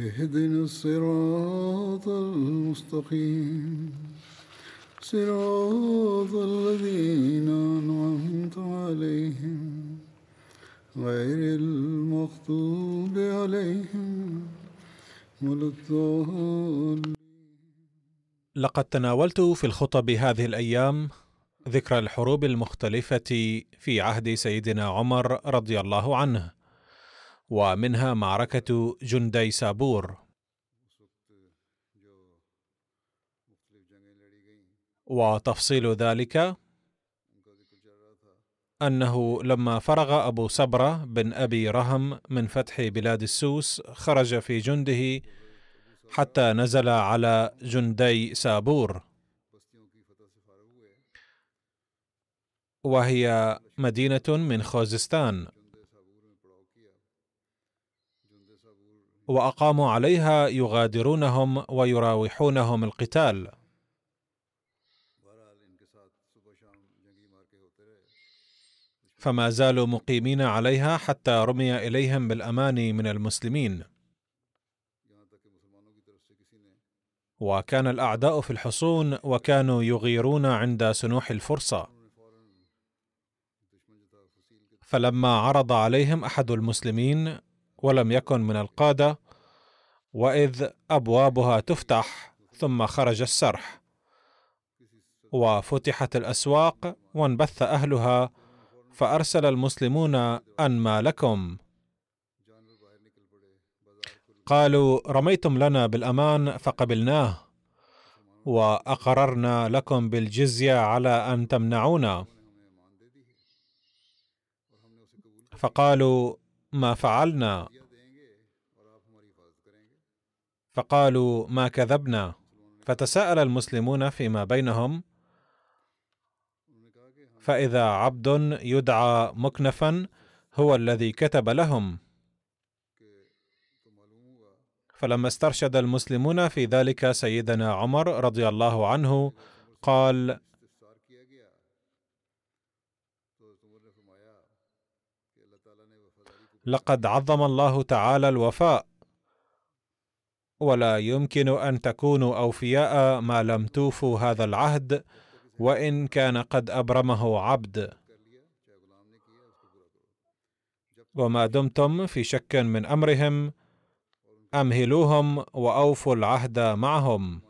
اهدنا الصراط المستقيم. صراط الذين أنعمت عليهم. غير المغضوب عليهم ولا لقد تناولت في الخطب هذه الأيام ذكر الحروب المختلفة في عهد سيدنا عمر رضي الله عنه. ومنها معركة جندي سابور. وتفصيل ذلك أنه لما فرغ أبو صبرة بن أبي رهم من فتح بلاد السوس خرج في جنده حتى نزل على جندي سابور. وهي مدينة من خوزستان. وأقاموا عليها يغادرونهم ويراوحونهم القتال. فما زالوا مقيمين عليها حتى رمي إليهم بالأمان من المسلمين. وكان الأعداء في الحصون وكانوا يغيرون عند سنوح الفرصة. فلما عرض عليهم أحد المسلمين ولم يكن من القادة وإذ أبوابها تفتح ثم خرج السرح. وفتحت الأسواق وانبث أهلها فأرسل المسلمون أن ما لكم؟ قالوا رميتم لنا بالأمان فقبلناه وأقررنا لكم بالجزية على أن تمنعونا. فقالوا ما فعلنا. فقالوا ما كذبنا. فتساءل المسلمون فيما بينهم فإذا عبد يدعى مكنفا هو الذي كتب لهم. فلما استرشد المسلمون في ذلك سيدنا عمر رضي الله عنه قال لقد عظم الله تعالى الوفاء. ولا يمكن أن تكونوا أوفياء ما لم توفوا هذا العهد وإن كان قد أبرمه عبد. وما دمتم في شك من أمرهم أمهلوهم وأوفوا العهد معهم.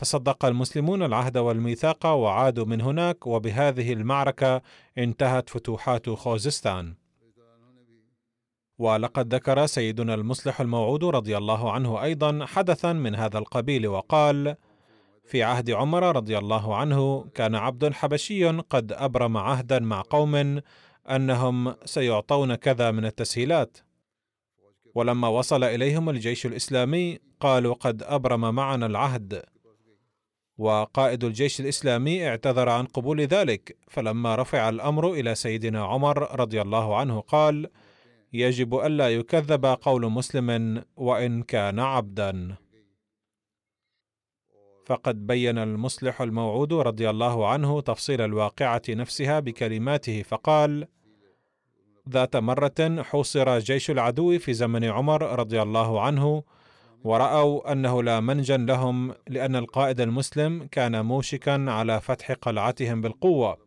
فصدق المسلمون العهد والميثاق وعادوا من هناك وبهذه المعركة انتهت فتوحات خوزستان. ولقد ذكر سيدنا المصلح الموعود رضي الله عنه أيضا حدثا من هذا القبيل وقال في عهد عمر رضي الله عنه كان عبد حبشي قد أبرم عهدا مع قوم أنهم سيعطون كذا من التسهيلات ولما وصل إليهم الجيش الإسلامي قالوا قد أبرم معنا العهد وقائد الجيش الإسلامي اعتذر عن قبول ذلك فلما رفع الأمر إلى سيدنا عمر رضي الله عنه قال يجب ألا يكذب قول مسلم وإن كان عبدا. فقد بين المصلح الموعود رضي الله عنه تفصيل الواقعة نفسها بكلماته فقال ذات مرة حوصر جيش العدو في زمن عمر رضي الله عنه ورأوا أنه لا منجا لهم لأن القائد المسلم كان موشكا على فتح قلعتهم بالقوة.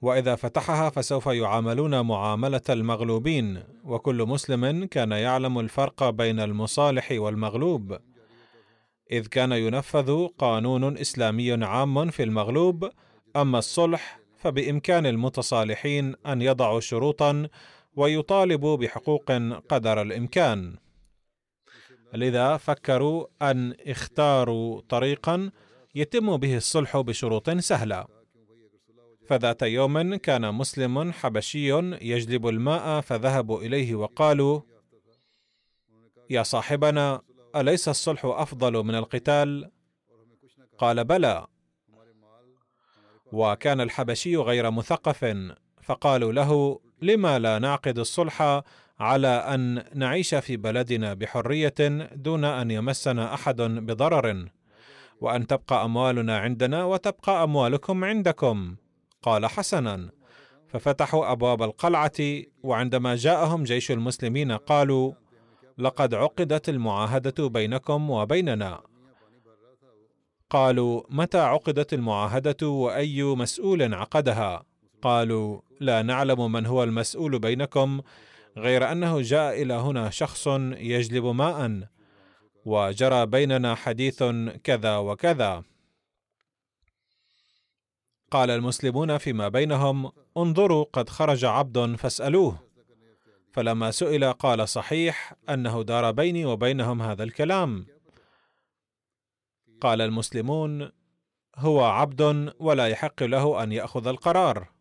وإذا فتحها فسوف يعاملون معاملة المغلوبين وكل مسلم كان يعلم الفرق بين المصالح والمغلوب. إذ كان ينفذ قانون إسلامي عام في المغلوب أما الصلح فبإمكان المتصالحين أن يضعوا شروطا ويطالبوا بحقوق قدر الإمكان. لذا فكروا أن اختاروا طريقا يتم به الصلح بشروط سهلة. فذات يوم كان مسلم حبشي يجلب الماء فذهبوا إليه وقالوا يا صاحبنا أليس الصلح أفضل من القتال؟ قال بلى. وكان الحبشي غير مثقف فقالوا له لما لا نعقد الصلح على أن نعيش في بلدنا بحرية دون أن يمسنا أحد بضرر وأن تبقى أموالنا عندنا وتبقى أموالكم عندكم قال حسنا. ففتحوا أبواب القلعة وعندما جاءهم جيش المسلمين قالوا لقد عقدت المعاهدة بينكم وبيننا. قالوا متى عقدت المعاهدة وأي مسؤول عقدها؟ قالوا لا نعلم من هو المسؤول بينكم غير أنه جاء إلى هنا شخص يجلب ماء وجرى بيننا حديث كذا وكذا. قال المسلمون فيما بينهم انظروا قد خرج عبد فاسألوه. فلما سئل قال صحيح أنه دار بيني وبينهم هذا الكلام. قال المسلمون هو عبد ولا يحق له أن يأخذ القرار.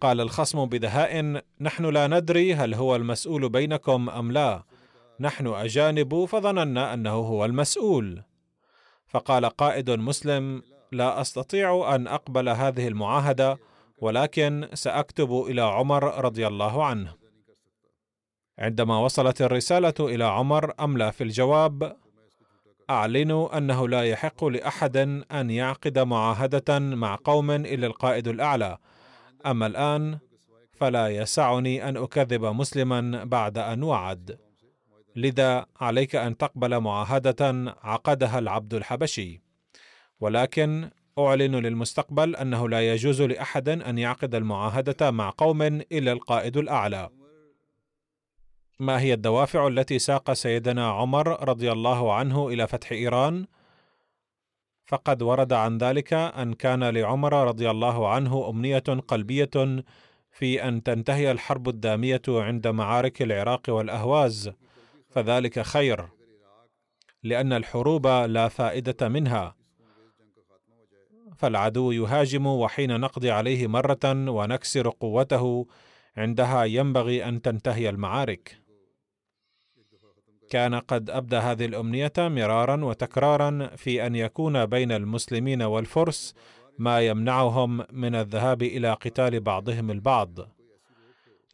قال الخصم بدهاء نحن لا ندري هل هو المسؤول بينكم أم لا. نحن أجانب فظننا أنه هو المسؤول. فقال قائد مسلم لا أستطيع أن أقبل هذه المعاهدة ولكن سأكتب إلى عمر رضي الله عنه. عندما وصلت الرسالة إلى عمر املى في الجواب؟ أعلنوا أنه لا يحق لأحد أن يعقد معاهدة مع قوم إلا القائد الأعلى. أما الآن فلا يسعني أن أكذب مسلما بعد أن وعد. لذا عليك أن تقبل معاهدة عقدها العبد الحبشي. ولكن أعلن للمستقبل أنه لا يجوز لأحد أن يعقد المعاهدة مع قوم إلا القائد الأعلى. ما هي الدوافع التي ساق سيدنا عمر رضي الله عنه إلى فتح إيران؟ فقد ورد عن ذلك أن كان لعمر رضي الله عنه أمنية قلبية في أن تنتهي الحرب الدامية عند معارك العراق والأهواز فذلك خير لأن الحروب لا فائدة منها. فالعدو يهاجم وحين نقضي عليه مرة ونكسر قوته عندها ينبغي أن تنتهي المعارك. كان قد أبدى هذه الأمنية مرارا وتكرارا في أن يكون بين المسلمين والفرس ما يمنعهم من الذهاب إلى قتال بعضهم البعض.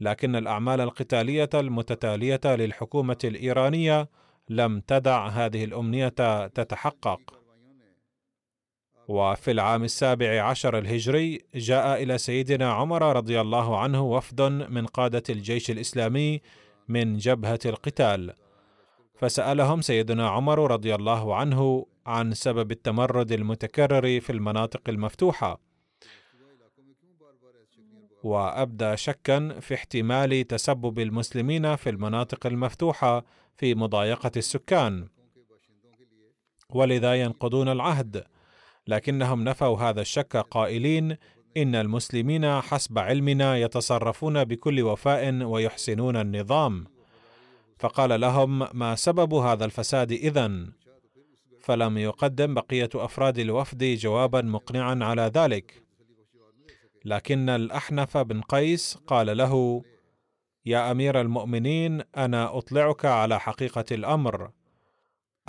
لكن الأعمال القتالية المتتالية للحكومة الإيرانية لم تدع هذه الأمنية تتحقق. وفي العام السابع عشر الهجري جاء إلى سيدنا عمر رضي الله عنه وفد من قادة الجيش الإسلامي من جبهة القتال. فسألهم سيدنا عمر رضي الله عنه عن سبب التمرد المتكرر في المناطق المفتوحة. وأبدى شكا في احتمال تسبب المسلمين في المناطق المفتوحة في مضايقة السكان. ولذا ينقضون العهد. لكنهم نفوا هذا الشك قائلين إن المسلمين حسب علمنا يتصرفون بكل وفاء ويحسنون النظام. فقال لهم ما سبب هذا الفساد إذن؟ فلم يقدم بقية أفراد الوفد جوابا مقنعا على ذلك. لكن الأحنف بن قيس قال له يا أمير المؤمنين أنا أطلعك على حقيقة الأمر.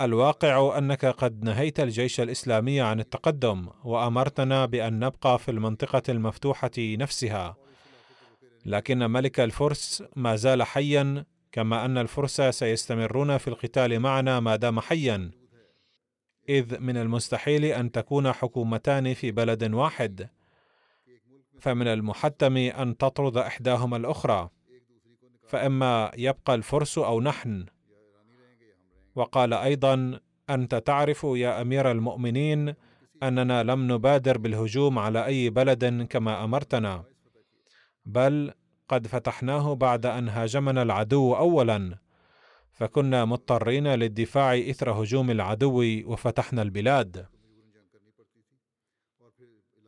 الواقع أنك قد نهيت الجيش الإسلامي عن التقدم وأمرتنا بأن نبقى في المنطقة المفتوحة نفسها. لكن ملك الفرس ما زال حيا كما أن الفرس سيستمرون في القتال معنا ما دام حيا إذ من المستحيل أن تكون حكومتان في بلد واحد. فمن المحتم أن تطرد إحداهما الأخرى. فإما يبقى الفرس أو نحن. وقال أيضا أنت تعرف يا أمير المؤمنين أننا لم نبادر بالهجوم على أي بلد كما أمرتنا. بل قد فتحناه بعد أن هاجمنا العدو اولا فكنا مضطرين للدفاع إثر هجوم العدو وفتحنا البلاد.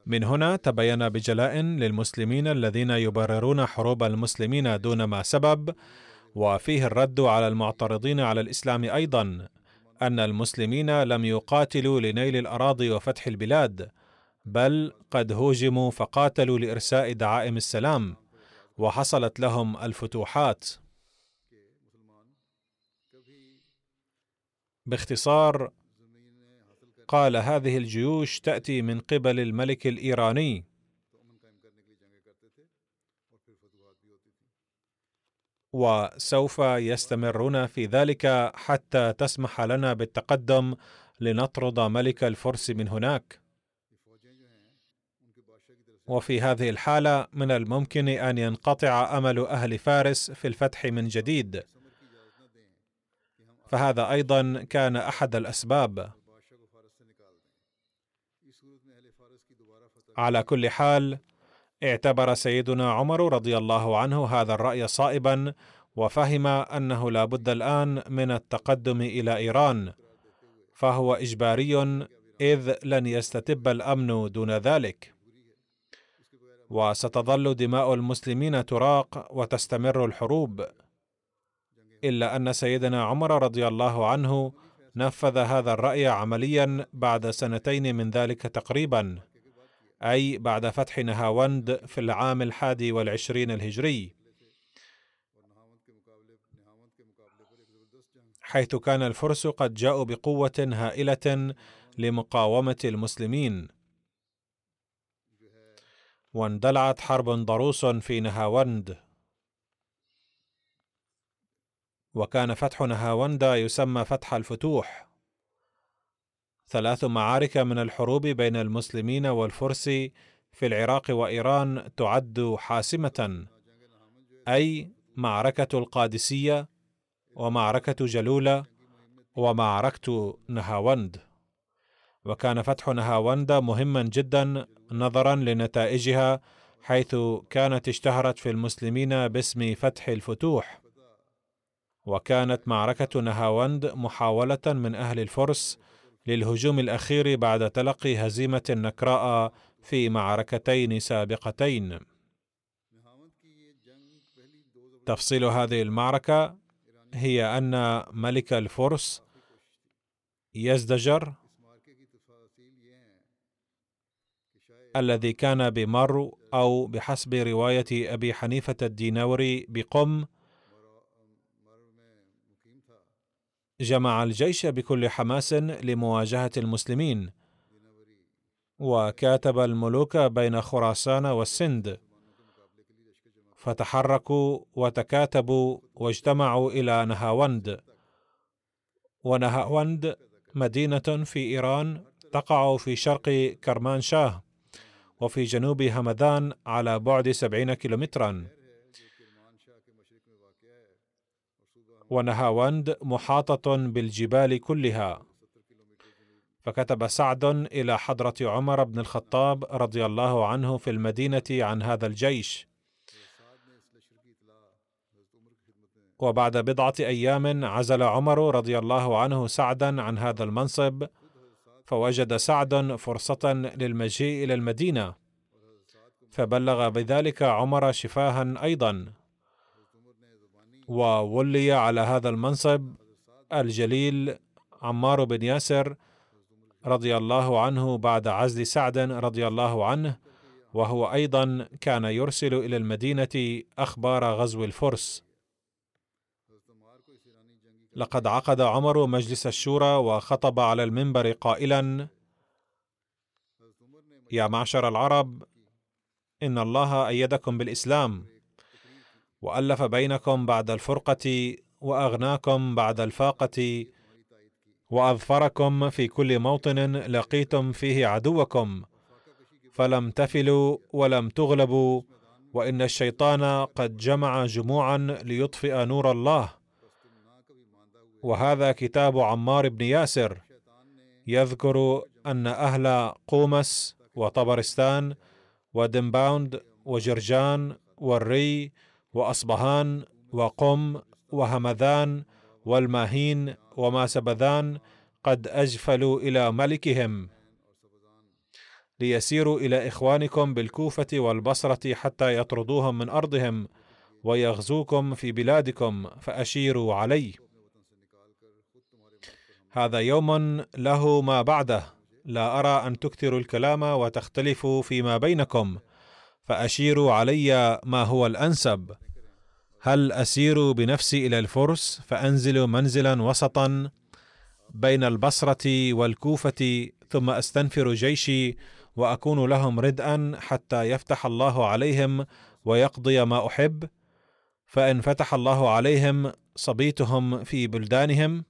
من هنا تبين بجلاء للمسلمين الذين يبررون حروب المسلمين دون ما سبب وفيه الرد على المعترضين على الإسلام أيضا أن المسلمين لم يقاتلوا لنيل الأراضي وفتح البلاد بل قد هوجموا فقاتلوا لإرساء دعائم السلام. وحصلت لهم الفتوحات. باختصار قال هذه الجيوش تأتي من قبل الملك الإيراني. وسوف يستمرون في ذلك حتى تسمح لنا بالتقدم لنطرد ملك الفرس من هناك. وفي هذه الحالة من الممكن أن ينقطع أمل أهل فارس في الفتح من جديد. فهذا أيضا كان أحد الأسباب. على كل حال اعتبر سيدنا عمر رضي الله عنه هذا الرأي صائبا وفهم أنه لا بد الآن من التقدم إلى إيران. فهو إجباري إذ لن يستتب الأمن دون ذلك. وستظل دماء المسلمين تراق وتستمر الحروب. إلا أن سيدنا عمر رضي الله عنه نفذ هذا الرأي عمليا بعد سنتين من ذلك تقريبا أي بعد فتح نهاوند في العام الحادي والعشرين الهجري حيث كان الفرس قد جاءوا بقوة هائلة لمقاومة المسلمين. واندلعت حرب ضروس في نهاوند. وكان فتح نهاوند يسمى فتح الفتوح. ثلاث معارك من الحروب بين المسلمين والفرس في العراق وإيران تعد حاسمة أي معركة القادسية ومعركة جلولة ومعركة نهاوند. وكان فتح نهاوند مهما جدا نظرا لنتائجها حيث كانت اشتهرت في المسلمين باسم فتح الفتوح. وكانت معركة نهاوند محاولة من أهل الفرس للهجوم الأخير بعد تلقي هزيمة نكراء في معركتين سابقتين. تفصيل هذه المعركة هي أن ملك الفرس يزدجر الذي كان بمرو أو بحسب رواية أبي حنيفة الدينوري بقم جمع الجيش بكل حماس لمواجهة المسلمين وكاتب الملوك بين خراسان والسند فتحركوا وتكاتبوا واجتمعوا إلى نهاوند. ونهاوند مدينة في إيران تقع في شرق كرمانشاه. وفي جنوب همدان على بعد سبعين كيلومترا. ونهاوند محاطة بالجبال كلها. فكتب سعد إلى حضرة عمر بن الخطاب رضي الله عنه في المدينة عن هذا الجيش. وبعد بضعة أيام عزل عمر رضي الله عنه سعدا عن هذا المنصب فوجد سعد فرصة للمجيء إلى المدينة فبلغ بذلك عمر شفاها أيضا وولي على هذا المنصب الجليل عمار بن ياسر رضي الله عنه بعد عزل سعد رضي الله عنه وهو أيضا كان يرسل إلى المدينة أخبار غزو الفرس. لقد عقد عمر مجلس الشورى وخطب على المنبر قائلا يا معشر العرب إن الله أيدكم بالإسلام وألف بينكم بعد الفرقة وأغناكم بعد الفاقة وأظفركم في كل موطن لقيتم فيه عدوكم فلم تفلوا ولم تغلبوا وإن الشيطان قد جمع جموعا ليطفئ نور الله. وهذا كتاب عمار بن ياسر. يذكر أن أهل قومس وطبرستان ودمباوند وجرجان والري وأصبهان وقم وهمذان والماهين وما سبذان قد أجفلوا إلى ملكهم. ليسيروا إلى إخوانكم بالكوفة والبصرة حتى يطردوهم من أرضهم ويغزوكم في بلادكم فأشيروا علي هذا يوم له ما بعده. لا أرى أن تكثروا الكلام وتختلفوا فيما بينكم. فأشيروا علي ما هو الأنسب. هل أسير بنفسي إلى الفرس فأنزل منزلا وسطا بين البصرة والكوفة ثم أستنفر جيشي وأكون لهم ردءا حتى يفتح الله عليهم ويقضي ما أحب؟ فإن فتح الله عليهم صبيتهم في بلدانهم؟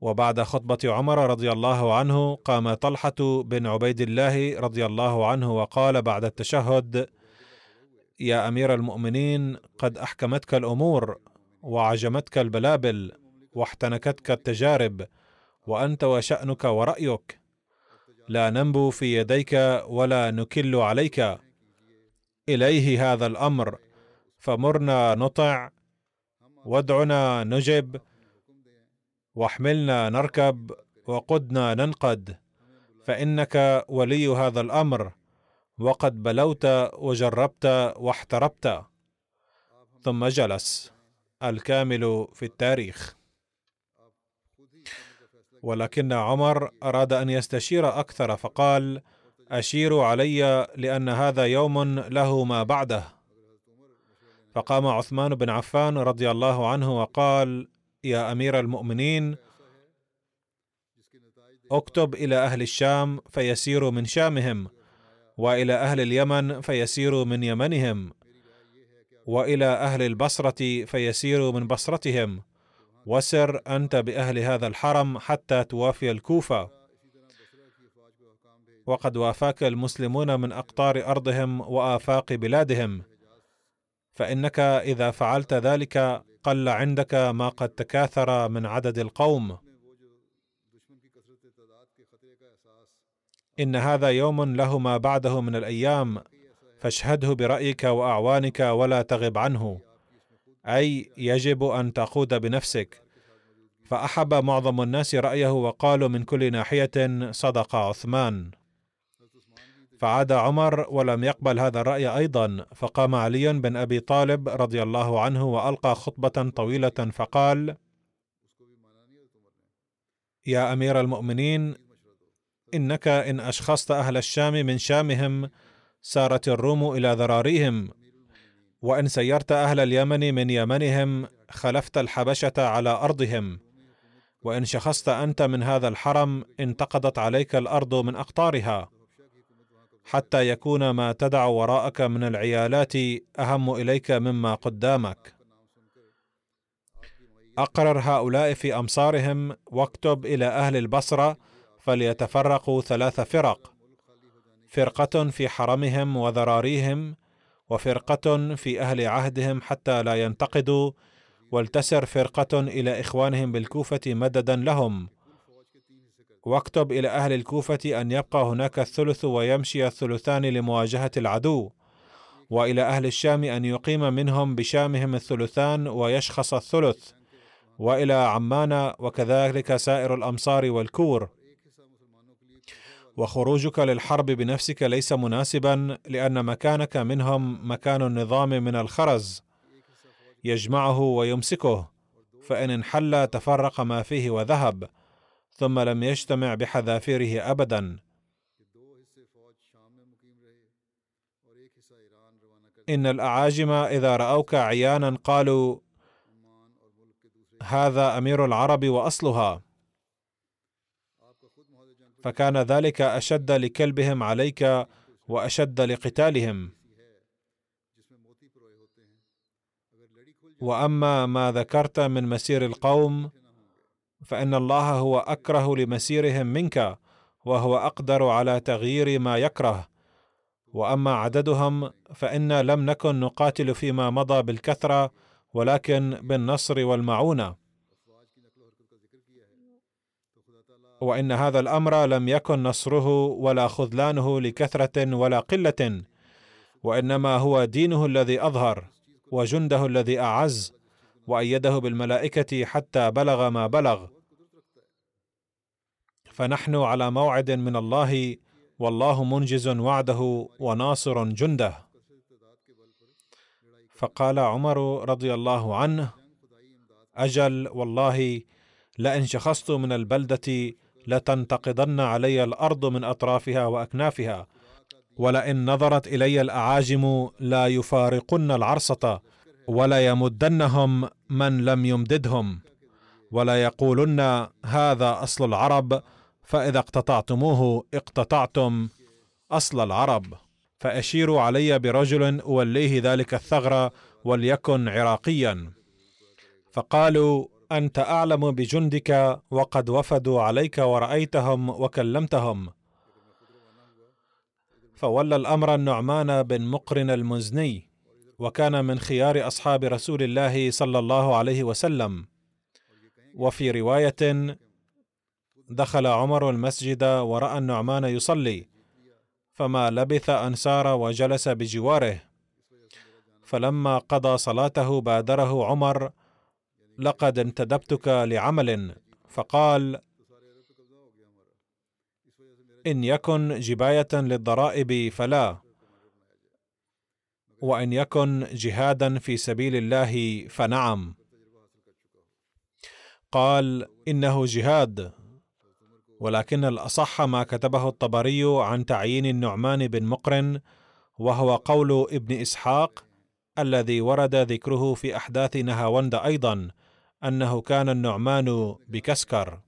وبعد خطبة عمر رضي الله عنه قام طلحة بن عبيد الله رضي الله عنه وقال بعد التشهد يا أمير المؤمنين قد أحكمتك الأمور وعجمتك البلابل واحتنكتك التجارب وأنت وشأنك ورأيك. لا ننبو في يديك ولا نكل عليك. إليه هذا الأمر فمرنا نطع وادعنا نجب واحملنا نركب وقدنا ننقد فإنك ولي هذا الأمر وقد بلوت وجربت واحتربت. ثم جلس الكامل في التاريخ. ولكن عمر أراد أن يستشير أكثر فقال اشيروا علي لأن هذا يوم له ما بعده. فقام عثمان بن عفان رضي الله عنه وقال يا أمير المؤمنين اكتب إلى أهل الشام فيسيروا من شامهم وإلى أهل اليمن فيسيروا من يمنهم وإلى أهل البصرة فيسيروا من بصرتهم. وسر أنت بأهل هذا الحرم حتى توافي الكوفة. وقد وافاك المسلمون من أقطار أرضهم وآفاق بلادهم. فإنك إذا فعلت ذلك قل عندك ما قد تكاثر من عدد القوم. إن هذا يوم له ما بعده من الأيام فاشهده برأيك وأعوانك ولا تغب عنه. أي يجب أن تقود بنفسك. فأحب معظم الناس رأيه وقالوا من كل ناحية صدق عثمان. فعاد عمر ولم يقبل هذا الرأي أيضا فقام علي بن أبي طالب رضي الله عنه وألقى خطبة طويلة فقال يا أمير المؤمنين إنك إن أشخصت أهل الشام من شامهم سارت الروم إلى ذراريهم وإن سيرت أهل اليمن من يمنهم خلفت الحبشة على أرضهم وإن شخصت أنت من هذا الحرم انتقضت عليك الأرض من أقطارها. حتى يكون ما تدع وراءك من العيالات أهم إليك مما قدامك. أقرر هؤلاء في أمصارهم واكتب إلى أهل البصرة فليتفرقوا ثلاث فرق فرقة في حرمهم وذراريهم وفرقة في أهل عهدهم حتى لا ينتقدوا ولتسر فرقة إلى إخوانهم بالكوفة مددا لهم. واكتب إلى أهل الكوفة أن يبقى هناك الثلث ويمشي الثلثان لمواجهة العدو وإلى أهل الشام أن يقيم منهم بشامهم الثلثان ويشخص الثلث وإلى عمان وكذلك سائر الأمصار والكور. وخروجك للحرب بنفسك ليس مناسبا لأن مكانك منهم مكان النظام من الخرز يجمعه ويمسكه فإن انحل تفرق ما فيه وذهب. ثم لم يجتمع بحذافيره ابدا. إن الأعاجم إذا رأوك عيانا قالوا هذا أمير العرب وأصلها. فكان ذلك أشد لكلبهم عليك وأشد لقتالهم. وأما ما ذكرت من مسير القوم فإن الله هو أكره لمسيرهم منك وهو أقدر على تغيير ما يكره. وأما عددهم فانا لم نكن نقاتل فيما مضى بالكثرة ولكن بالنصر والمعونة. وإن هذا الأمر لم يكن نصره ولا خذلانه لكثرة ولا قلة وإنما هو دينه الذي أظهر وجنده الذي أعز وأيده بالملائكة حتى بلغ ما بلغ. فنحن على موعد من الله والله منجز وعده وناصر جنده. فقال عمر رضي الله عنه أجل والله لئن شخصت من البلدة لتنتقضن علي الأرض من أطرافها وأكنافها ولئن نظرت إلي الأعاجم لا يفارقن العرصة ولا يمدنهم من لم يمددهم. ولا يقولن هذا أصل العرب فإذا اقتطعتموه اقتطعتم أصل العرب. فأشيروا علي برجل أوليه ذلك الثغر وليكن عراقيا. فقالوا أنت أعلم بجندك وقد وفدوا عليك ورأيتهم وكلمتهم. فولى الأمر النعمان بن مقرن المزني. وكان من خيار أصحاب رسول الله صلى الله عليه وسلم. وفي رواية دخل عمر المسجد وراى النعمان يصلي فما لبث ان سار وجلس بجواره. فلما قضى صلاته بادره عمر لقد انتدبتك لعمل. فقال إن يكن جباية للضرائب فلا. وأن يكن جهادا في سبيل الله فنعم. قال إنه جهاد. ولكن الأصح ما كتبه الطبري عن تعيين النعمان بن مقرن وهو قول ابن إسحاق الذي ورد ذكره في أحداث نهاوند أيضا أنه كان النعمان بكسكر.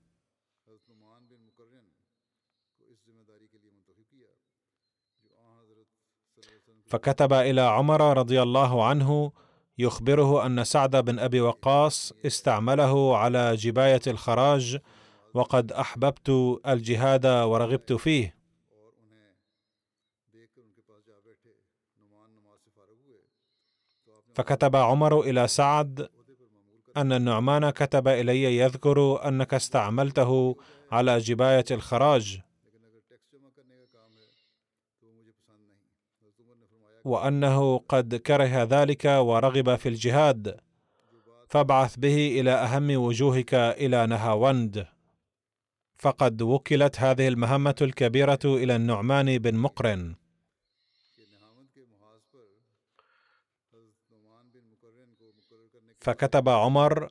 فكتب إلى عمر رضي الله عنه يخبره أن سعد بن أبي وقاص استعمله على جباية الخراج وقد أحببت الجهاد ورغبت فيه. فكتب عمر إلى سعد أن النعمان كتب إلي يذكر أنك استعملته على جباية الخراج. وأنه قد كره ذلك ورغب في الجهاد فابعث به إلى أهم وجوهك إلى نهاوند. فقد وكلت هذه المهمة الكبيرة إلى النعمان بن مقرن. فكتب عمر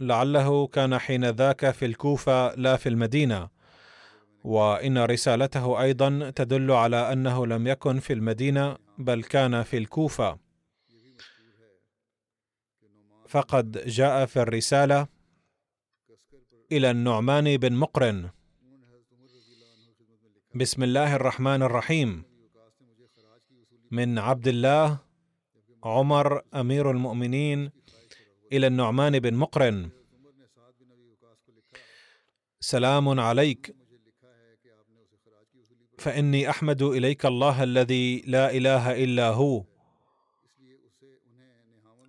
لعله كان حين ذاك في الكوفة لا في المدينة. وإن رسالته أيضا تدل على أنه لم يكن في المدينة بل كان في الكوفة. فقد جاء في الرسالة إلى النعمان بن مقرن. بسم الله الرحمن الرحيم. من عبد الله عمر أمير المؤمنين إلى النعمان بن مقرن. سلام عليك. فإني أحمد إليك الله الذي لا إله إلا هو.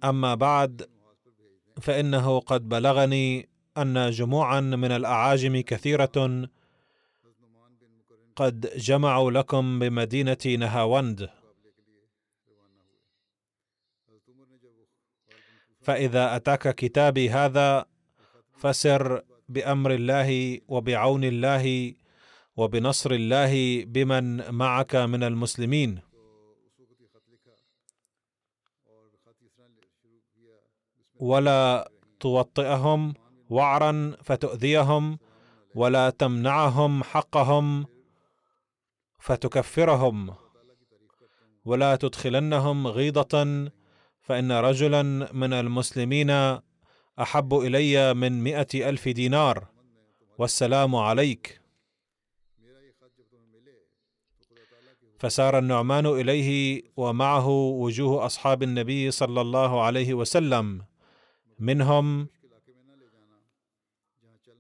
أما بعد فإنه قد بلغني أن جموعا من الأعاجم كثيرة قد جمعوا لكم بمدينة نهاوند. فإذا أتاك كتابي هذا فسر بأمر الله وبعون الله وبنصر الله بمن معك من المسلمين. ولا توطئهم وعرا فتؤذيهم ولا تمنعهم حقهم فتكفرهم ولا تدخلنهم غيضة فإن رجلا من المسلمين أحب إلي من مئة ألف دينار. والسلام عليك. فسار النعمان إليه ومعه وجوه أصحاب النبي صلى الله عليه وسلم. منهم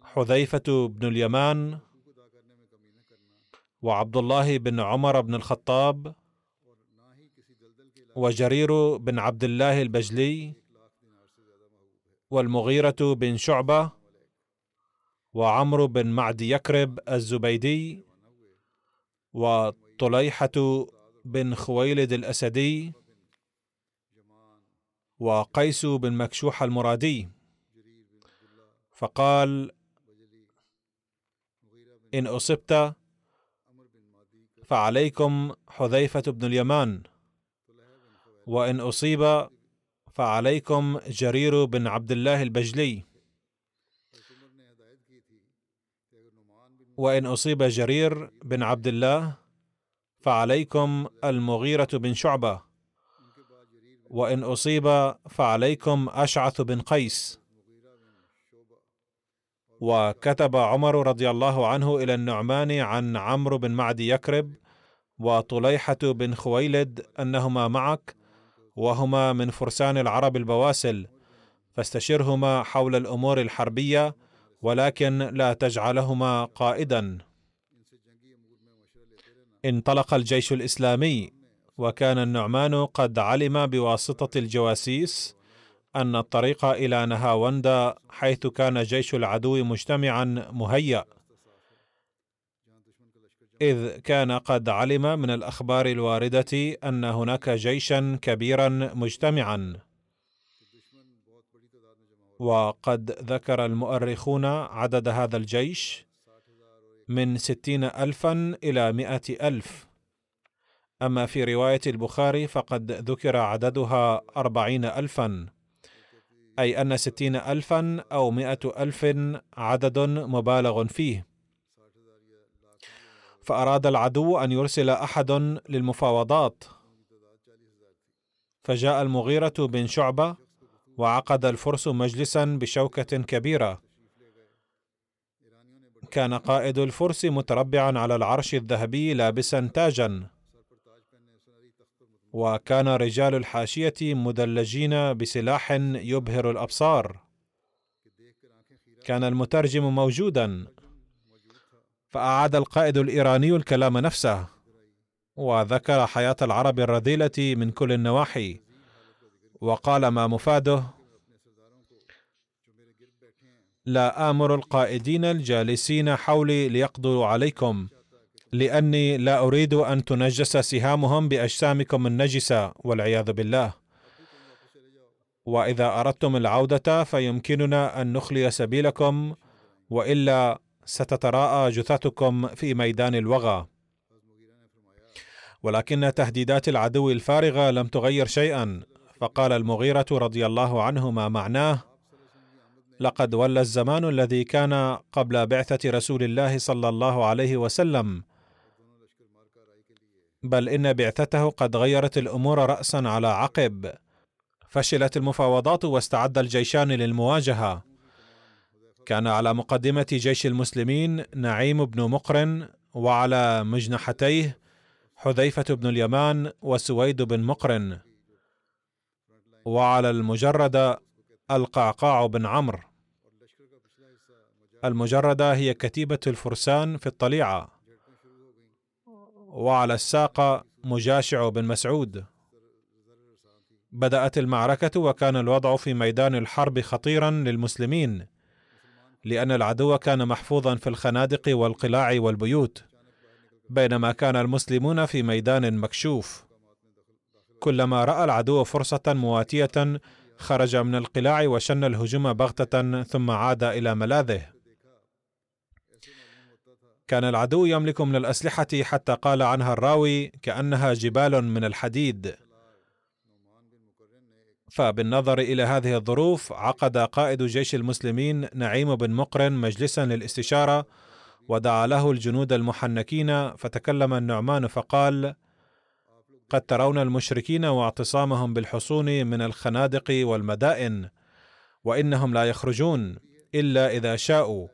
حذيفة بن اليمان وعبد الله بن عمر بن الخطاب وجرير بن عبد الله البجلي والمغيرة بن شعبة وعمرو بن معدي يكرب الزبيدي وطليحة بن خويلد الأسدي وقيس بن مكشوح المرادي. فقال إن أصبت فعليكم حذيفة بن اليمان وإن أصيب فعليكم جرير بن عبد الله البجلي وإن أصيب جرير بن عبد الله فعليكم المغيرة بن شعبة وإن أصيب فعليكم أشعث بن قيس. وكتب عمر رضي الله عنه إلى النعمان عن عمرو بن معدي يكرب وطليحة بن خويلد أنهما معك وهما من فرسان العرب البواسل فاستشرهما حول الأمور الحربية ولكن لا تجعلهما قائدا. انطلق الجيش الإسلامي وكان النعمان قد علم بواسطة الجواسيس أن الطريق إلى نهاوندا حيث كان جيش العدو مجتمعا مهيأ. إذ كان قد علم من الأخبار الواردة أن هناك جيشا كبيرا مجتمعا. وقد ذكر المؤرخون عدد هذا الجيش من ستين ألفا إلى مئة ألف. أما في رواية البخاري فقد ذكر عددها أربعين ألفا أي أن ستين ألفا أو مئة ألف عدد مبالغ فيه. فأراد العدو أن يرسل أحد للمفاوضات. فجاء المغيرة بن شعبة وعقد الفرس مجلسا بشوكة كبيرة. كان قائد الفرس متربعا على العرش الذهبي لابسا تاجا. وكان رجال الحاشية مدلجين بسلاح يبهر الأبصار. كان المترجم موجودا. فأعاد القائد الإيراني الكلام نفسه. وذكر حياة العرب الرذيلة من كل النواحي. وقال ما مفاده لا آمر القائدين الجالسين حولي ليقضوا عليكم لأني لا أريد أن تنجس سهامهم بأجسامكم النجسة والعياذ بالله. وإذا أردتم العودة فيمكننا أن نخلي سبيلكم وإلا ستتراءى جثثكم في ميدان الوغى. ولكن تهديدات العدو الفارغه لم تغير شيئا فقال المغيرة رضي الله عنه ما معناه لقد ولى الزمان الذي كان قبل بعثة رسول الله صلى الله عليه وسلم. بل إن بعثته قد غيرت الأمور راسا على عقب. فشلت المفاوضات واستعد الجيشان للمواجهة. كان على مقدمة جيش المسلمين نعيم بن مقرن وعلى مجنحتيه حذيفة بن اليمان وسويد بن مقرن. وعلى المجرد القعقاع بن عمرو. المجردة هي كتيبة الفرسان في الطليعة. وعلى الساق مجاشع بن مسعود. بدأت المعركة وكان الوضع في ميدان الحرب خطيرا للمسلمين لأن العدو كان محفوظا في الخنادق والقلاع والبيوت بينما كان المسلمون في ميدان مكشوف. كلما رأى العدو فرصة مواتية خرج من القلاع وشن الهجوم بغتة ثم عاد إلى ملاذه. كان العدو يملك من الأسلحة حتى قال عنها الراوي كأنها جبال من الحديد. فبالنظر إلى هذه الظروف عقد قائد جيش المسلمين نعيم بن مقرن مجلسا للاستشارة ودعا له الجنود المحنكين فتكلم النعمان فقال قد ترون المشركين واعتصامهم بالحصون من الخنادق والمدائن وإنهم لا يخرجون إلا إذا شاءوا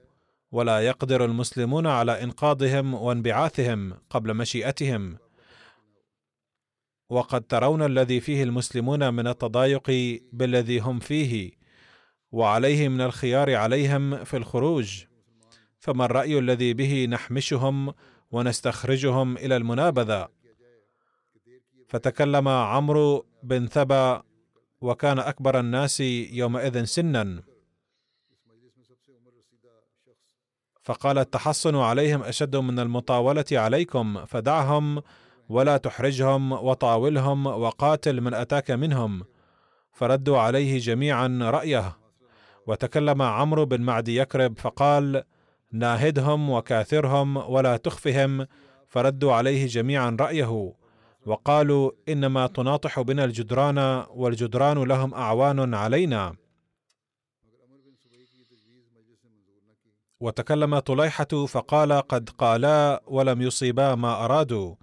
ولا يقدر المسلمون على إنقاذهم وانبعاثهم قبل مشيئتهم. وقد ترون الذي فيه المسلمون من التضايق بالذي هم فيه وعليه من الخيار عليهم في الخروج. فما الرأي الذي به نحمشهم ونستخرجهم إلى المنابذة؟ فتكلم عمرو بن ثبأ وكان أكبر الناس يومئذ سنا. فقال التحصن عليهم أشد من المطاولة عليكم فدعهم ولا تحرجهم وطاولهم وقاتل من أتاك منهم. فردوا عليه جميعا رأيه. وتكلم عمرو بن معدي يكرب فقال ناهدهم وكاثرهم ولا تخفهم. فردوا عليه جميعا رأيه. وقالوا إنما تناطح بنا الجدران والجدران لهم أعوان علينا. وتكلم طليحة فقال قد قالا ولم يصيبا ما أرادوا.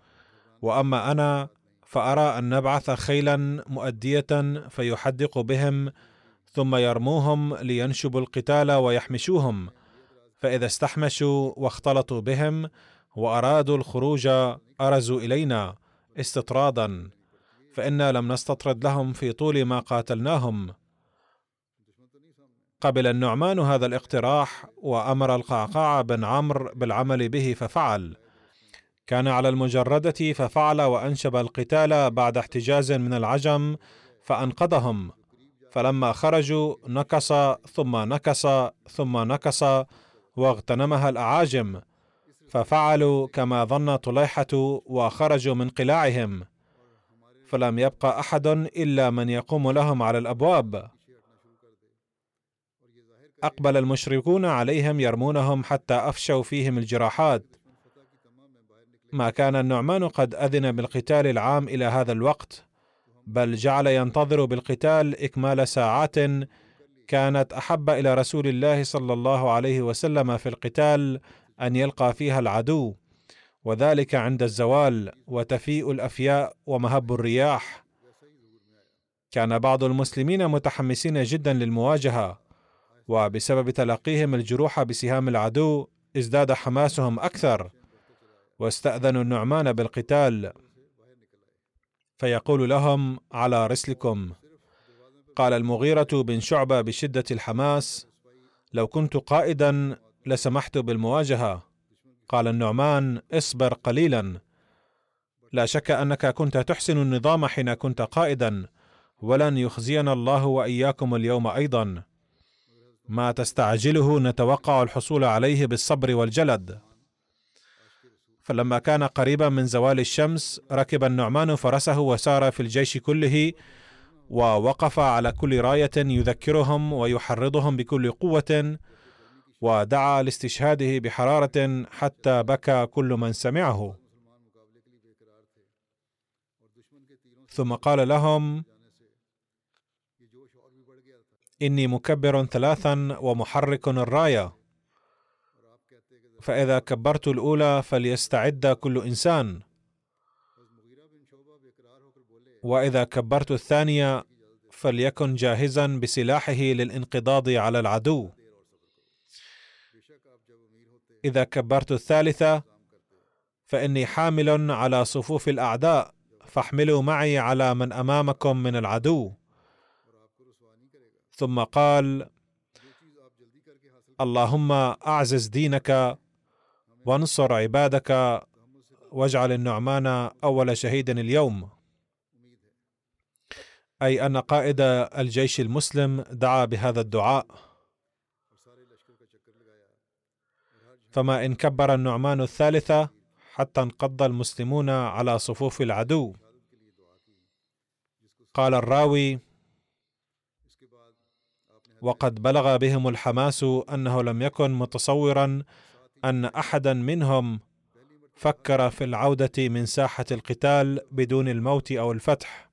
وأما أنا فأرى أن نبعث خيلا مؤدية فيحدق بهم ثم يرموهم لينشبوا القتال ويحمشوهم. فإذا استحمشوا واختلطوا بهم وأرادوا الخروج أرزوا إلينا. استطرادا فإنا لم نستطرد لهم في طول ما قاتلناهم. قبل النعمان هذا الاقتراح وأمر القعقاع بن عمرو بالعمل به ففعل. كان على المجردة ففعل وأنشب القتال بعد احتجاز من العجم فأنقذهم. فلما خرجوا نكص ثم نكص ثم نكص واغتنمها الأعاجم. ففعلوا كما ظن طليحة وخرجوا من قلاعهم. فلم يبق أحد إلا من يقوم لهم على الأبواب. أقبل المشركون عليهم يرمونهم حتى أفشوا فيهم الجراحات. ما كان النعمان قد أذن بالقتال العام إلى هذا الوقت بل جعل ينتظر بالقتال إكمال ساعات كانت أحب إلى رسول الله صلى الله عليه وسلم في القتال أن يلقى فيها العدو وذلك عند الزوال وتفيء الأفياء ومهب الرياح. كان بعض المسلمين متحمسين جدا للمواجهة وبسبب تلقيهم الجروح بسهام العدو ازداد حماسهم أكثر واستاذنوا النعمان بالقتال. فيقول لهم على رسلكم. قال المغيرة بن شعبة بشدة الحماس لو كنت قائدا لسمحت بالمواجهة. قال النعمان اصبر قليلا. لا شك أنك كنت تحسن النظام حين كنت قائدا. ولن يخزينا الله وإياكم اليوم أيضا. ما تستعجله نتوقع الحصول عليه بالصبر والجلد. فلما كان قريبا من زوال الشمس ركب النعمان فرسه وسار في الجيش كله ووقف على كل راية يذكرهم ويحرضهم بكل قوة. ودعا لاستشهاده بحرارة حتى بكى كل من سمعه. ثم قال لهم إني مكبر ثلاثا ومحرك الراية. فإذا كبرت الأولى فليستعد كل إنسان. وإذا كبرت الثانية فليكن جاهزا بسلاحه للانقضاض على العدو. إذا كبرت الثالثة فإني حامل على صفوف الأعداء فاحملوا معي على من أمامكم من العدو. ثم قال اللهم أعزز دينك وانصر عبادك واجعل النعمان أول شهيد اليوم. أي أن قائد الجيش المسلم دعا بهذا الدعاء. فما إن كبر النعمان الثالثة حتى انقض المسلمون على صفوف العدو. قال الراوي وقد بلغ بهم الحماس أنه لم يكن متصورا أن أحدا منهم فكر في العودة من ساحة القتال بدون الموت أو الفتح.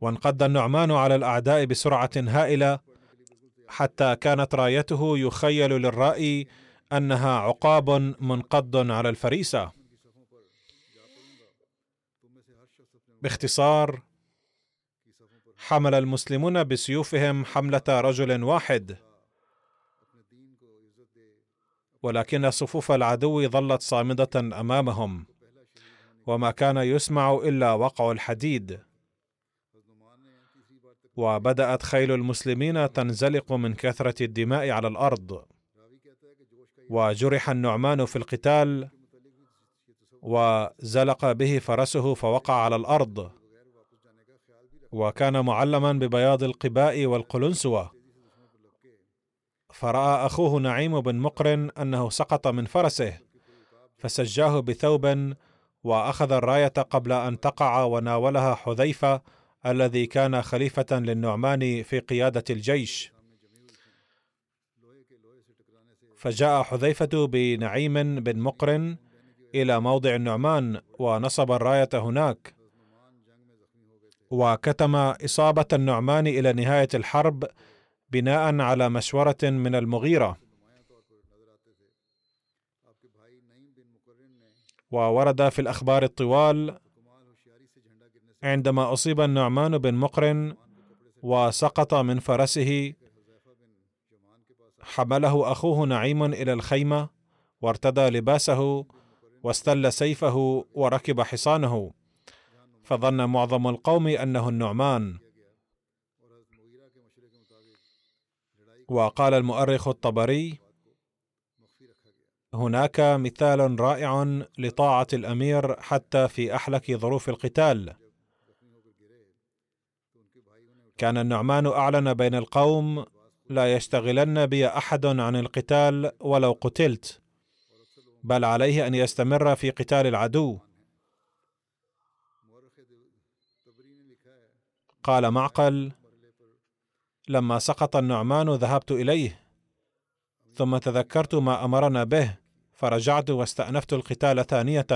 وانقض النعمان على الأعداء بسرعة هائلة حتى كانت رايته يخيل للرائي أنها عقاب منقض على الفريسة. باختصار حمل المسلمون بسيوفهم حملة رجل واحد. ولكن صفوف العدو ظلت صامدة أمامهم وما كان يسمع إلا وقع الحديد. وبدأت خيل المسلمين تنزلق من كثرة الدماء على الأرض. وجرح النعمان في القتال وزلق به فرسه فوقع على الأرض. وكان معلما ببياض القباء والقلنسوة. فرأى أخوه نعيم بن مقرن أنه سقط من فرسه فسجاه بثوب وأخذ الراية قبل أن تقع وناولها حذيفة الذي كان خليفة للنعمان في قيادة الجيش. فجاء حذيفة بنعيم بن مقرن إلى موضع النعمان ونصب الراية هناك وكتم إصابة النعمان إلى نهاية الحرب بناء على مشورة من المغيرة. وورد في الأخبار الطوال عندما أصيب النعمان بن مقرن وسقط من فرسه حمله أخوه نعيم إلى الخيمة وارتدى لباسه واستل سيفه وركب حصانه. فظن معظم القوم أنه النعمان. وقال المؤرخ الطبري هناك مثال رائع لطاعة الأمير حتى في أحلك ظروف القتال. كان النعمان أعلن بين القوم لا يشتغلن بي أحد عن القتال ولو قتلت بل عليه أن يستمر في قتال العدو. قال معقل لما سقط النعمان ذهبت إليه ثم تذكرت ما أمرنا به فرجعت واستأنفت القتال ثانية.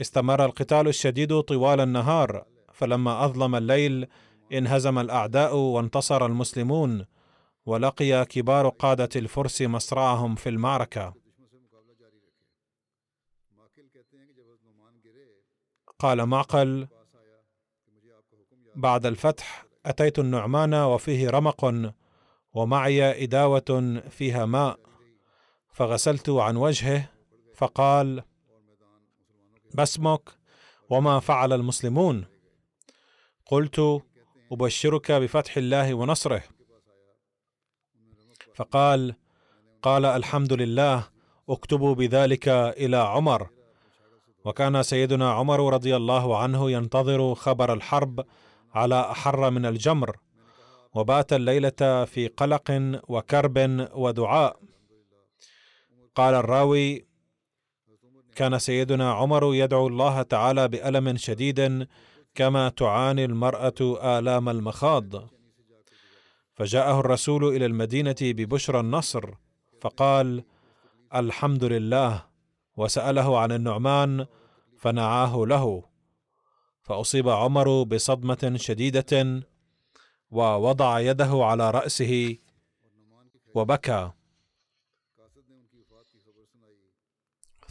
استمر القتال الشديد طوال النهار. فلما أظلم الليل انهزم الأعداء وانتصر المسلمون ولقي كبار قادة الفرس مصرعهم في المعركة. قال معقل بعد الفتح أتيت النعمان وفيه رمق ومعي إداوة فيها ماء فغسلت عن وجهه فقال ما اسمك وما فعل المسلمون قلت أبشرك بفتح الله ونصره. فقال قال الحمد لله اكتبوا بذلك إلى عمر. وكان سيدنا عمر رضي الله عنه ينتظر خبر الحرب على أحر من الجمر وبات الليلة في قلق وكرب ودعاء. قال الراوي كان سيدنا عمر يدعو الله تعالى بألم شديد كما تعاني المرأة آلام المخاض. فجاءه الرسول إلى المدينة ببشرى النصر فقال الحمد لله. وسأله عن النعمان فنعاه له. فأصيب عمر بصدمة شديدة ووضع يده على رأسه وبكى.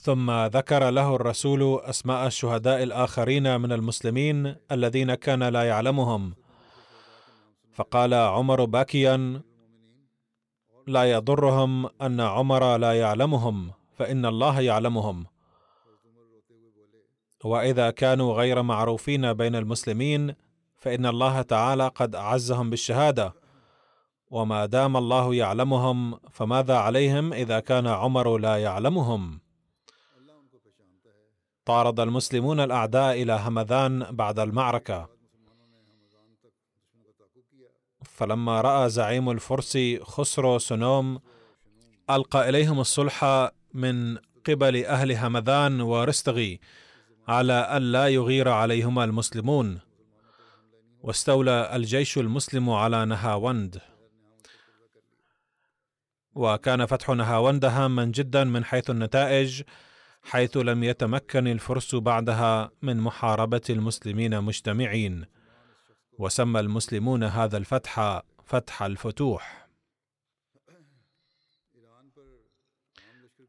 ثم ذكر له الرسول أسماء الشهداء الآخرين من المسلمين الذين كان لا يعلمهم. فقال عمر باكيا لا يضرهم أن عمر لا يعلمهم فإن الله يعلمهم. وإذا كانوا غير معروفين بين المسلمين فإن الله تعالى قد أعزهم بالشهادة. وما دام الله يعلمهم فماذا عليهم إذا كان عمر لا يعلمهم؟ طارد المسلمون الأعداء إلى همذان بعد المعركة. فلما رأى زعيم الفرس خسرو سنوم ألقى إليهم الصلح من قبل أهل همذان ورستغي على أن لا يغير عليهما المسلمون. واستولى الجيش المسلم على نهاوند. وكان فتح نهاوند هاما جدا من حيث النتائج حيث لم يتمكن الفرس بعدها من محاربة المسلمين مجتمعين. وسمى المسلمون هذا الفتح فتح الفتوح.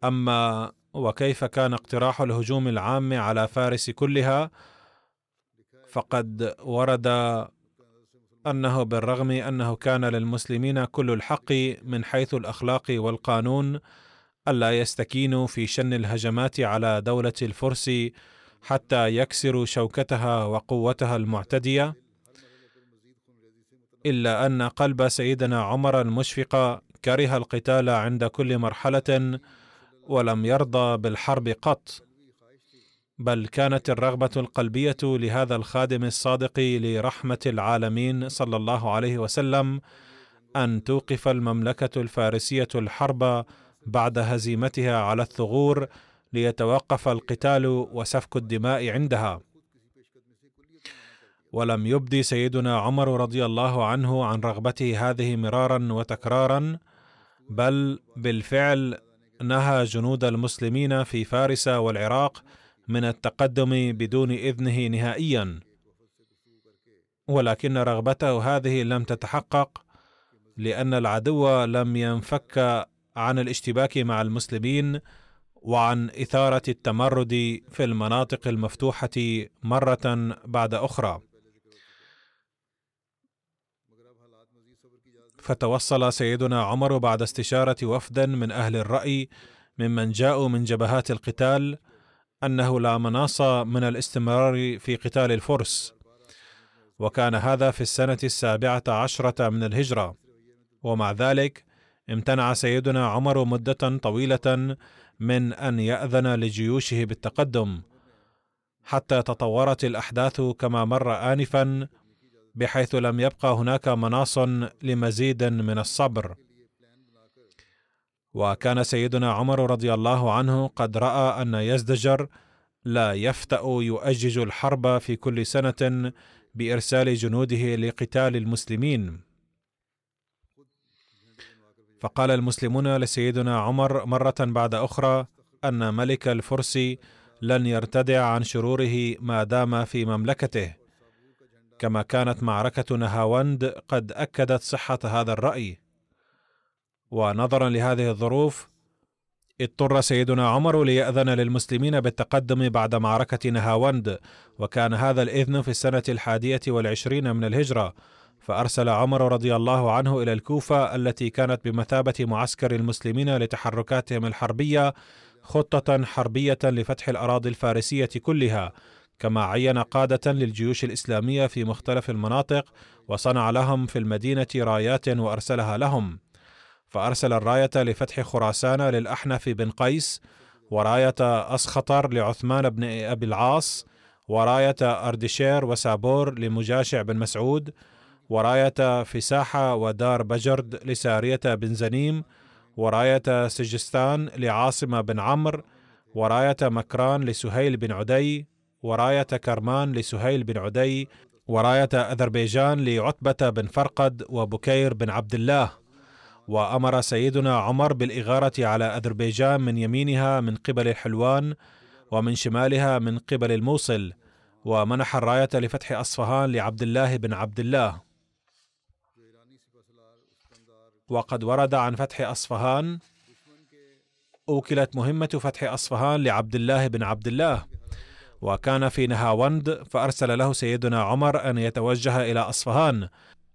أما وكيف كان اقتراح الهجوم العام على فارس كلها؟ فقد ورد أنه بالرغم أنه كان للمسلمين كل الحق من حيث الأخلاق والقانون ألا يستكينوا في شن الهجمات على دولة الفرس حتى يكسروا شوكتها وقوتها المعتدية؟ إلا أن قلب سيدنا عمر المشفق كره القتال عند كل مرحلة ولم يرضى بالحرب قط. بل كانت الرغبة القلبية لهذا الخادم الصادق لرحمة العالمين صلى الله عليه وسلم أن توقف المملكة الفارسية الحرب بعد هزيمتها على الثغور ليتوقف القتال وسفك الدماء عندها. ولم يبدي سيدنا عمر رضي الله عنه عن رغبته هذه مرارا وتكرارا بل بالفعل نهى جنود المسلمين في فارس والعراق من التقدم بدون إذنه نهائيا. ولكن رغبته هذه لم تتحقق لأن العدو لم ينفك عن الاشتباك مع المسلمين وعن إثارة التمرد في المناطق المفتوحة مرة بعد أخرى. فتوصل سيدنا عمر بعد استشارة وفدا من أهل الرأي ممن جاءوا من جبهات القتال أنه لا مناص من الاستمرار في قتال الفرس وكان هذا في السنة السابعة عشرة من الهجرة. ومع ذلك امتنع سيدنا عمر مدة طويلة من أن يأذن لجيوشه بالتقدم حتى تطورت الأحداث كما مر انفا بحيث لم يبقى هناك مناص لمزيد من الصبر. وكان سيدنا عمر رضي الله عنه قد رأى أن يزدجر لا يفتأ يؤجج الحرب في كل سنة بإرسال جنوده لقتال المسلمين. فقال المسلمون لسيدنا عمر مرة بعد أخرى أن ملك الفرس لن يرتدع عن شروره ما دام في مملكته. كما كانت معركة نهاوند قد أكدت صحة هذا الرأي. ونظرا لهذه الظروف اضطر سيدنا عمر ليأذن للمسلمين بالتقدم بعد معركة نهاوند وكان هذا الإذن في السنة الحادية والعشرين من الهجرة. فأرسل عمر رضي الله عنه إلى الكوفة التي كانت بمثابة معسكر المسلمين لتحركاتهم الحربية خطة حربية لفتح الأراضي الفارسية كلها كما عين قادة للجيوش الإسلامية في مختلف المناطق وصنع لهم في المدينة رايات وأرسلها لهم. فأرسل الراية لفتح خراسان للأحنف بن قيس وراية أسخطر لعثمان بن أبي العاص وراية أردشير وسابور لمجاشع بن مسعود وراية فساحة ودار بجرد لسارية بن زنيم وراية سجستان لعاصمة بن عمرو وراية مكران لسهيل بن عدي وراية كرمان لسهيل بن عدي وراية أذربيجان لعتبة بن فرقد وبكير بن عبد الله. وأمر سيدنا عمر بالإغارة على أذربيجان من يمينها من قبل الحلوان ومن شمالها من قبل الموصل ومنح الراية لفتح أصفهان لعبد الله بن عبد الله. وقد ورد عن فتح أصفهان أوكلت مهمة فتح أصفهان لعبد الله بن عبد الله وكان في نهاوند فأرسل له سيدنا عمر أن يتوجه إلى أصفهان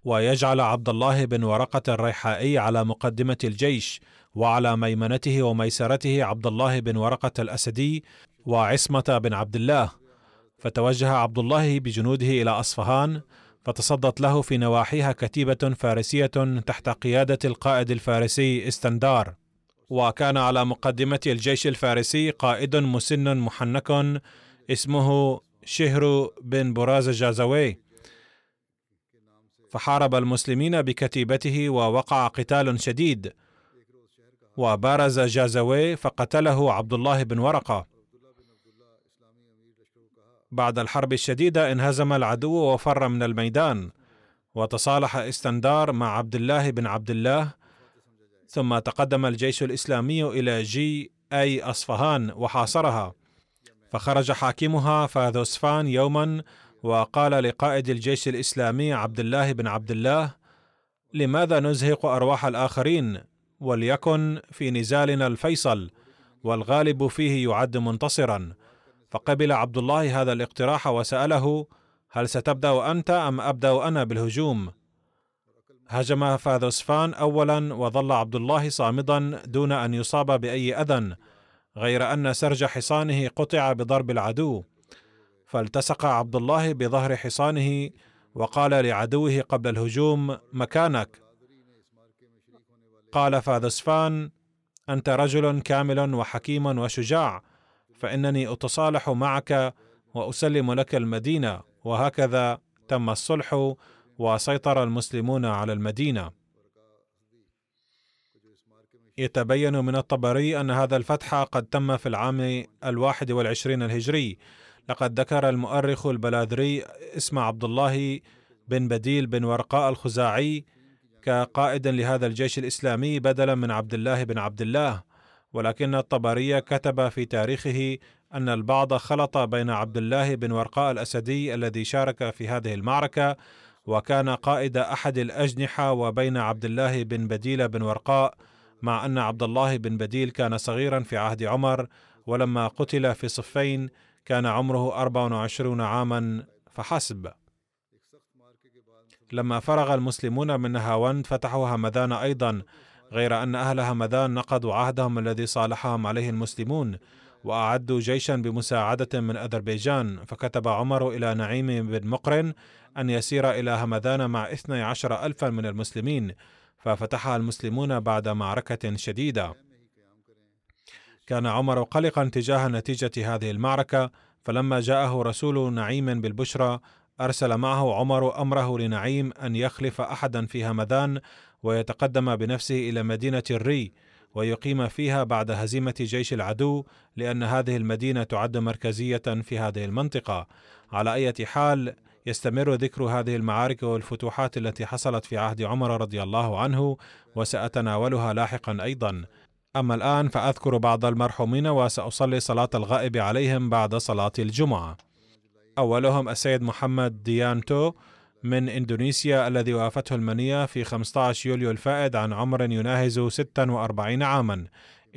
ويجعل عبد الله بن ورقة الريحائي على مقدمة الجيش وعلى ميمنته وميسرته عبد الله بن ورقة الأسدي وعصمة بن عبد الله فتوجه عبد الله بجنوده إلى أصفهان فتصدت له في نواحيها كتيبة فارسية تحت قيادة القائد الفارسي استندار وكان على مقدمة الجيش الفارسي قائد مسن محنك اسمه شهر بن براز جازوي. فحارب المسلمين بكتيبته ووقع قتال شديد. وبارز جازوي فقتله عبد الله بن ورقة. بعد الحرب الشديدة انهزم العدو وفر من الميدان وتصالح استندار مع عبد الله بن عبد الله ثم تقدم الجيش الإسلامي إلى جي أي أصفهان وحاصرها. فخرج حاكمها فاذوسفان يوما وقال لقائد الجيش الإسلامي عبد الله بن عبد الله لماذا نزهق أرواح الآخرين؟ وليكن في نزالنا الفيصل والغالب فيه يعد منتصرا. فقبل عبد الله هذا الاقتراح وسأله هل ستبدأ أنت أم أبدأ أنا بالهجوم؟ هجم فاذوسفان اولا وظل عبد الله صامدا دون أن يصاب بأي أذى غير أن سرج حصانه قطع بضرب العدو. فالتصق عبد الله بظهر حصانه وقال لعدوه قبل الهجوم مكانك. قال فاذسفان أنت رجل كامل وحكيم وشجاع فإنني أتصالح معك وأسلم لك المدينة. وهكذا تم الصلح وسيطر المسلمون على المدينة. يتبين من الطبري أن هذا الفتح قد تم في العام الواحد والعشرين الهجري. لقد ذكر المؤرخ البلاذري اسم عبد الله بن بديل بن ورقاء الخزاعي كقائد لهذا الجيش الإسلامي بدلا من عبد الله بن عبد الله. ولكن الطبري كتب في تاريخه أن البعض خلط بين عبد الله بن ورقاء الأسدي الذي شارك في هذه المعركة وكان قائد أحد الأجنحة وبين عبد الله بن بديل بن ورقاء مع أن عبد الله بن بديل كان صغيرا في عهد عمر ولما قتل في صفين كان عمره 24 عاما فحسب. لما فرغ المسلمون من نهاوند فتحوا همذان أيضا غير أن أهل همذان نقضوا عهدهم الذي صالحهم عليه المسلمون وأعدوا جيشا بمساعدة من أذربيجان. فكتب عمر إلى نعيم بن مقرن أن يسير إلى همذان مع اثني عشر ألفا من المسلمين ففتحها المسلمون بعد معركة شديدة. كان عمر قلقا تجاه نتيجة هذه المعركة فلما جاءه رسول نعيم بالبشرى أرسل معه عمر أمره لنعيم أن يخلف أحدا في همذان ويتقدم بنفسه إلى مدينة الري ويقيم فيها بعد هزيمة جيش العدو لأن هذه المدينة تعد مركزية في هذه المنطقة. على أي حال يستمر ذكر هذه المعارك والفتوحات التي حصلت في عهد عمر رضي الله عنه وسأتناولها لاحقا أيضا. أما الآن فأذكر بعض المرحومين وسأصلي صلاة الغائب عليهم بعد صلاة الجمعة. أولهم السيد محمد ديانتو من إندونيسيا الذي وافته المنية في 15 يوليو الفائد عن عمر يناهز 46 عاما.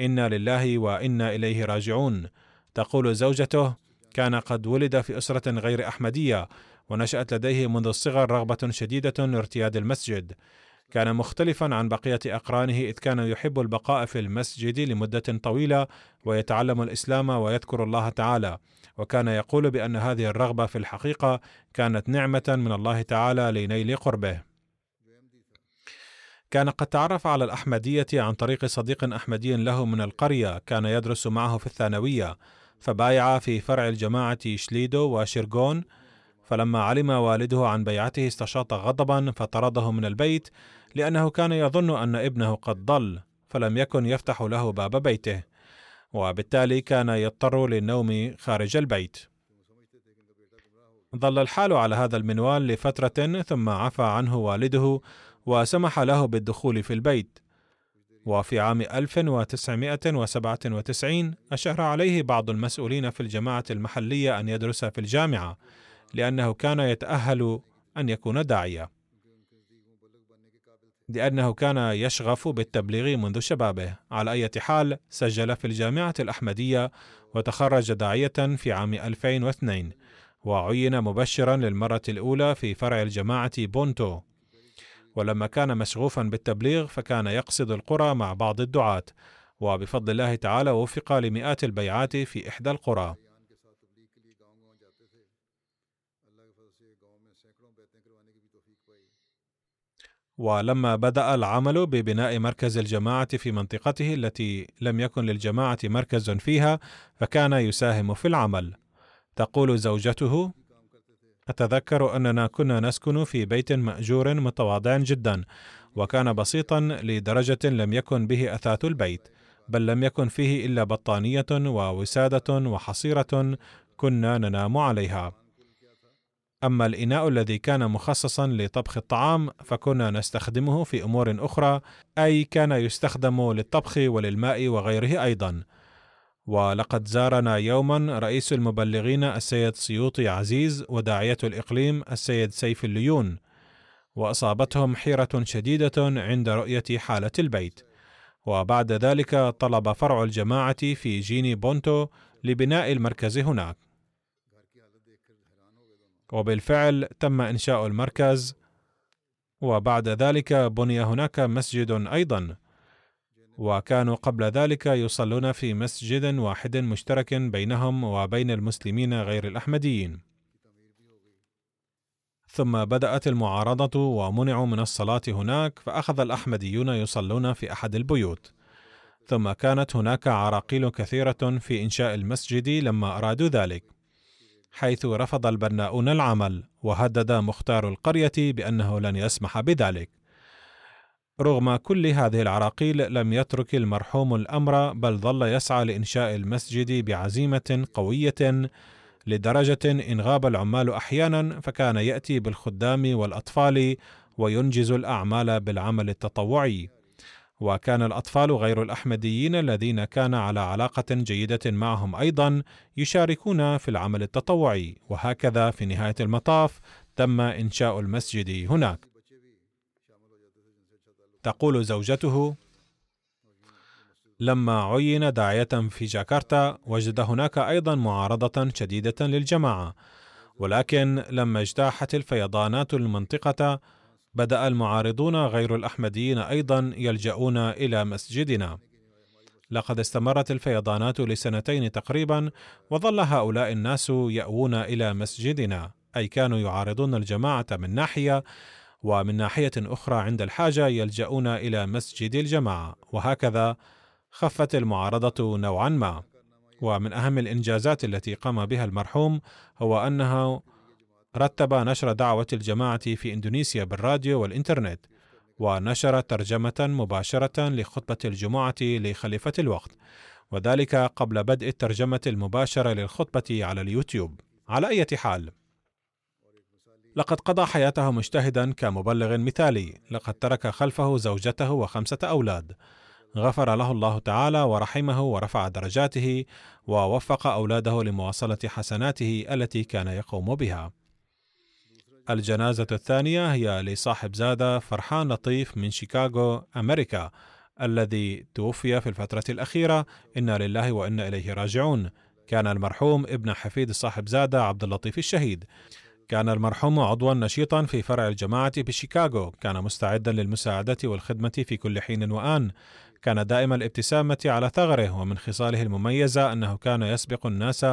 إنا لله وإنا إليه راجعون. تقول زوجته كان قد ولد في أسرة غير أحمدية ونشأت لديه منذ الصغر رغبة شديدة لارتياد المسجد. كان مختلفا عن بقية أقرانه إذ كان يحب البقاء في المسجد لمدة طويلة ويتعلم الإسلام ويذكر الله تعالى. وكان يقول بأن هذه الرغبة في الحقيقة كانت نعمة من الله تعالى لنيل قربه. كان قد تعرف على الأحمدية عن طريق صديق أحمدي له من القرية كان يدرس معه في الثانوية فبايع في فرع الجماعة شليدو وشيرغون فلما علم والده عن بيعته استشاط غضبا فطرده من البيت لأنه كان يظن أن ابنه قد ضل فلم يكن يفتح له باب بيته. وبالتالي كان يضطر للنوم خارج البيت. ظل الحال على هذا المنوال لفترة ثم عفى عنه والده وسمح له بالدخول في البيت. وفي عام 1997 أشار عليه بعض المسؤولين في الجماعة المحلية أن يدرس في الجامعة لأنه كان يتأهل أن يكون داعية. لأنه كان يشغف بالتبليغ منذ شبابه. على أي حال سجل في الجامعة الأحمدية وتخرج داعية في عام 2002 وعين مبشرا للمرة الأولى في فرع الجماعة بونتو. ولما كان مشغوفا بالتبليغ فكان يقصد القرى مع بعض الدعاة وبفضل الله تعالى وفق لمئات البيعات في إحدى القرى. ولما بدأ العمل ببناء مركز الجماعة في منطقته التي لم يكن للجماعة مركز فيها فكان يساهم في العمل. تقول زوجته: أتذكر أننا كنا نسكن في بيت مأجور متواضع جدا، وكان بسيطا لدرجة لم يكن به أثاث البيت، بل لم يكن فيه إلا بطانية ووسادة وحصيرة كنا ننام عليها. أما الإناء الذي كان مخصصا لطبخ الطعام فكنا نستخدمه في أمور أخرى أي كان يستخدم للطبخ وللماء وغيره أيضا. ولقد زارنا يوما رئيس المبلغين السيد سيوطي عزيز وداعية الإقليم السيد سيف الليون وأصابتهم حيرة شديدة عند رؤية حالة البيت. وبعد ذلك طلب فرع الجماعة في جيني بونتو لبناء المركز هناك. وبالفعل تم إنشاء المركز. وبعد ذلك بني هناك مسجد أيضا. وكانوا قبل ذلك يصلون في مسجد واحد مشترك بينهم وبين المسلمين غير الأحمديين. ثم بدأت المعارضة ومنعوا من الصلاة هناك فأخذ الأحمديون يصلون في أحد البيوت. ثم كانت هناك عراقيل كثيرة في إنشاء المسجد لما أرادوا ذلك. حيث رفض البناؤون العمل وهدد مختار القرية بأنه لن يسمح بذلك. رغم كل هذه العراقيل لم يترك المرحوم الأمر بل ظل يسعى لإنشاء المسجد بعزيمة قوية لدرجة إن غاب العمال أحيانا فكان يأتي بالخدام والأطفال وينجز الأعمال بالعمل التطوعي. وكان الأطفال غير الأحمديين الذين كان على علاقة جيدة معهم أيضا يشاركون في العمل التطوعي. وهكذا في نهاية المطاف تم إنشاء المسجد هناك. تقول زوجته لما عين داعية في جاكرتا وجد هناك أيضا معارضة شديدة للجماعة ولكن لما اجتاحت الفيضانات المنطقة بدأ المعارضون غير الأحمديين أيضا يلجؤون إلى مسجدنا. لقد استمرت الفيضانات لسنتين تقريبا وظل هؤلاء الناس يأوون إلى مسجدنا. أي كانوا يعارضون الجماعة من ناحية ومن ناحية أخرى عند الحاجة يلجؤون إلى مسجد الجماعة. وهكذا خفت المعارضة نوعا ما. ومن أهم الإنجازات التي قام بها المرحوم هو أنه رتب نشر دعوة الجماعة في إندونيسيا بالراديو والإنترنت ونشر ترجمة مباشرة لخطبة الجمعة لخليفة الوقت وذلك قبل بدء الترجمة المباشرة للخطبة على اليوتيوب. على أي حال. لقد قضى حياته مجتهدا كمبلغ مثالي. لقد ترك خلفه زوجته وخمسة أولاد. غفر له الله تعالى ورحمه ورفع درجاته ووفق أولاده لمواصلة حسناته التي كان يقوم بها. الجنازة الثانية هي لصاحب زادة فرحان لطيف من شيكاغو أمريكا الذي توفي في الفترة الأخيرة. إنا لله وإنا إليه راجعون. كان المرحوم ابن حفيد صاحب زادة عبد اللطيف الشهيد. كان المرحوم عضوا نشيطا في فرع الجماعة بشيكاغو. كان مستعدا للمساعدة والخدمة في كل حين وآن. كان دائم الابتسامة على ثغره ومن خصاله المميزة أنه كان يسبق الناس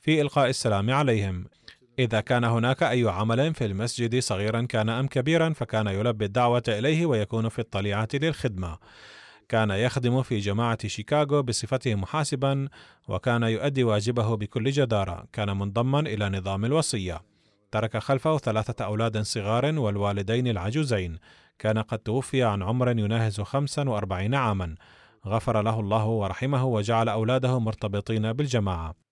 في إلقاء السلام عليهم. إذا كان هناك أي عمل في المسجد صغيرا كان أم كبيرا فكان يلبي الدعوة إليه ويكون في الطليعة للخدمة. كان يخدم في جماعة شيكاغو بصفته محاسبا وكان يؤدي واجبه بكل جدارة. كان منضما إلى نظام الوصية. ترك خلفه ثلاثة أولاد صغار والوالدين العجوزين. كان قد توفي عن عمر يناهز خمسا وأربعين عاما. غفر له الله ورحمه وجعل أولاده مرتبطين بالجماعة.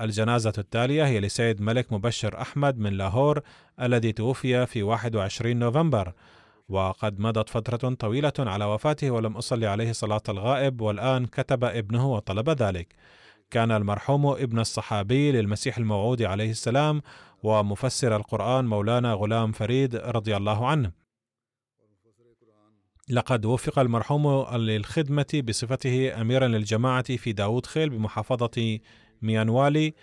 الجنازة التالية هي لسيد ملك مبشر أحمد من لاهور الذي توفي في 21 نوفمبر. وقد مضت فترة طويلة على وفاته ولم أصلي عليه صلاة الغائب والآن كتب ابنه وطلب ذلك. كان المرحوم ابن الصحابي للمسيح الموعود عليه السلام ومفسر القرآن مولانا غلام فريد رضي الله عنه. لقد وفق المرحوم للخدمة بصفته أميرا للجماعة في داود خيل بمحافظة ميانوالي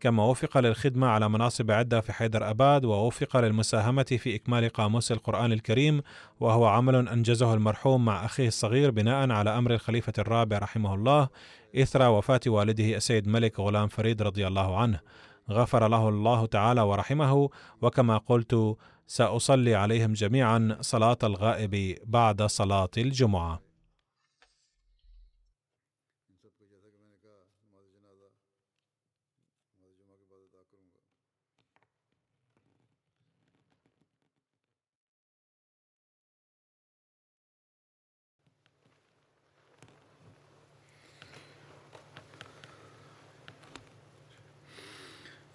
كما وفق للخدمة على مناصب عدة في حيدر أباد ووفق للمساهمة في إكمال قاموس القرآن الكريم وهو عمل أنجزه المرحوم مع أخيه الصغير بناء على أمر الخليفة الرابع رحمه الله إثر وفاة والده السيد ملك غلام فريد رضي الله عنه. غفر له الله تعالى ورحمه وكما قلت سأصلي عليهم جميعا صلاة الغائب بعد صلاة الجمعة.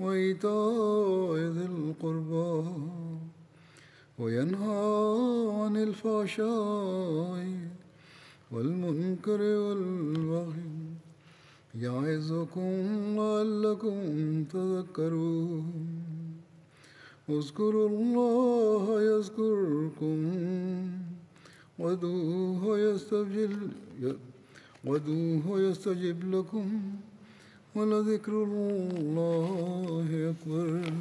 وإيتاء ذي القربى وينهى عن الفحشاء والمنكر والبغي يعظكم لعلكم تذكرون. اذكروا الله يذكركم وادعوه يستجب يستجب لكم. ولذكر الله أكبر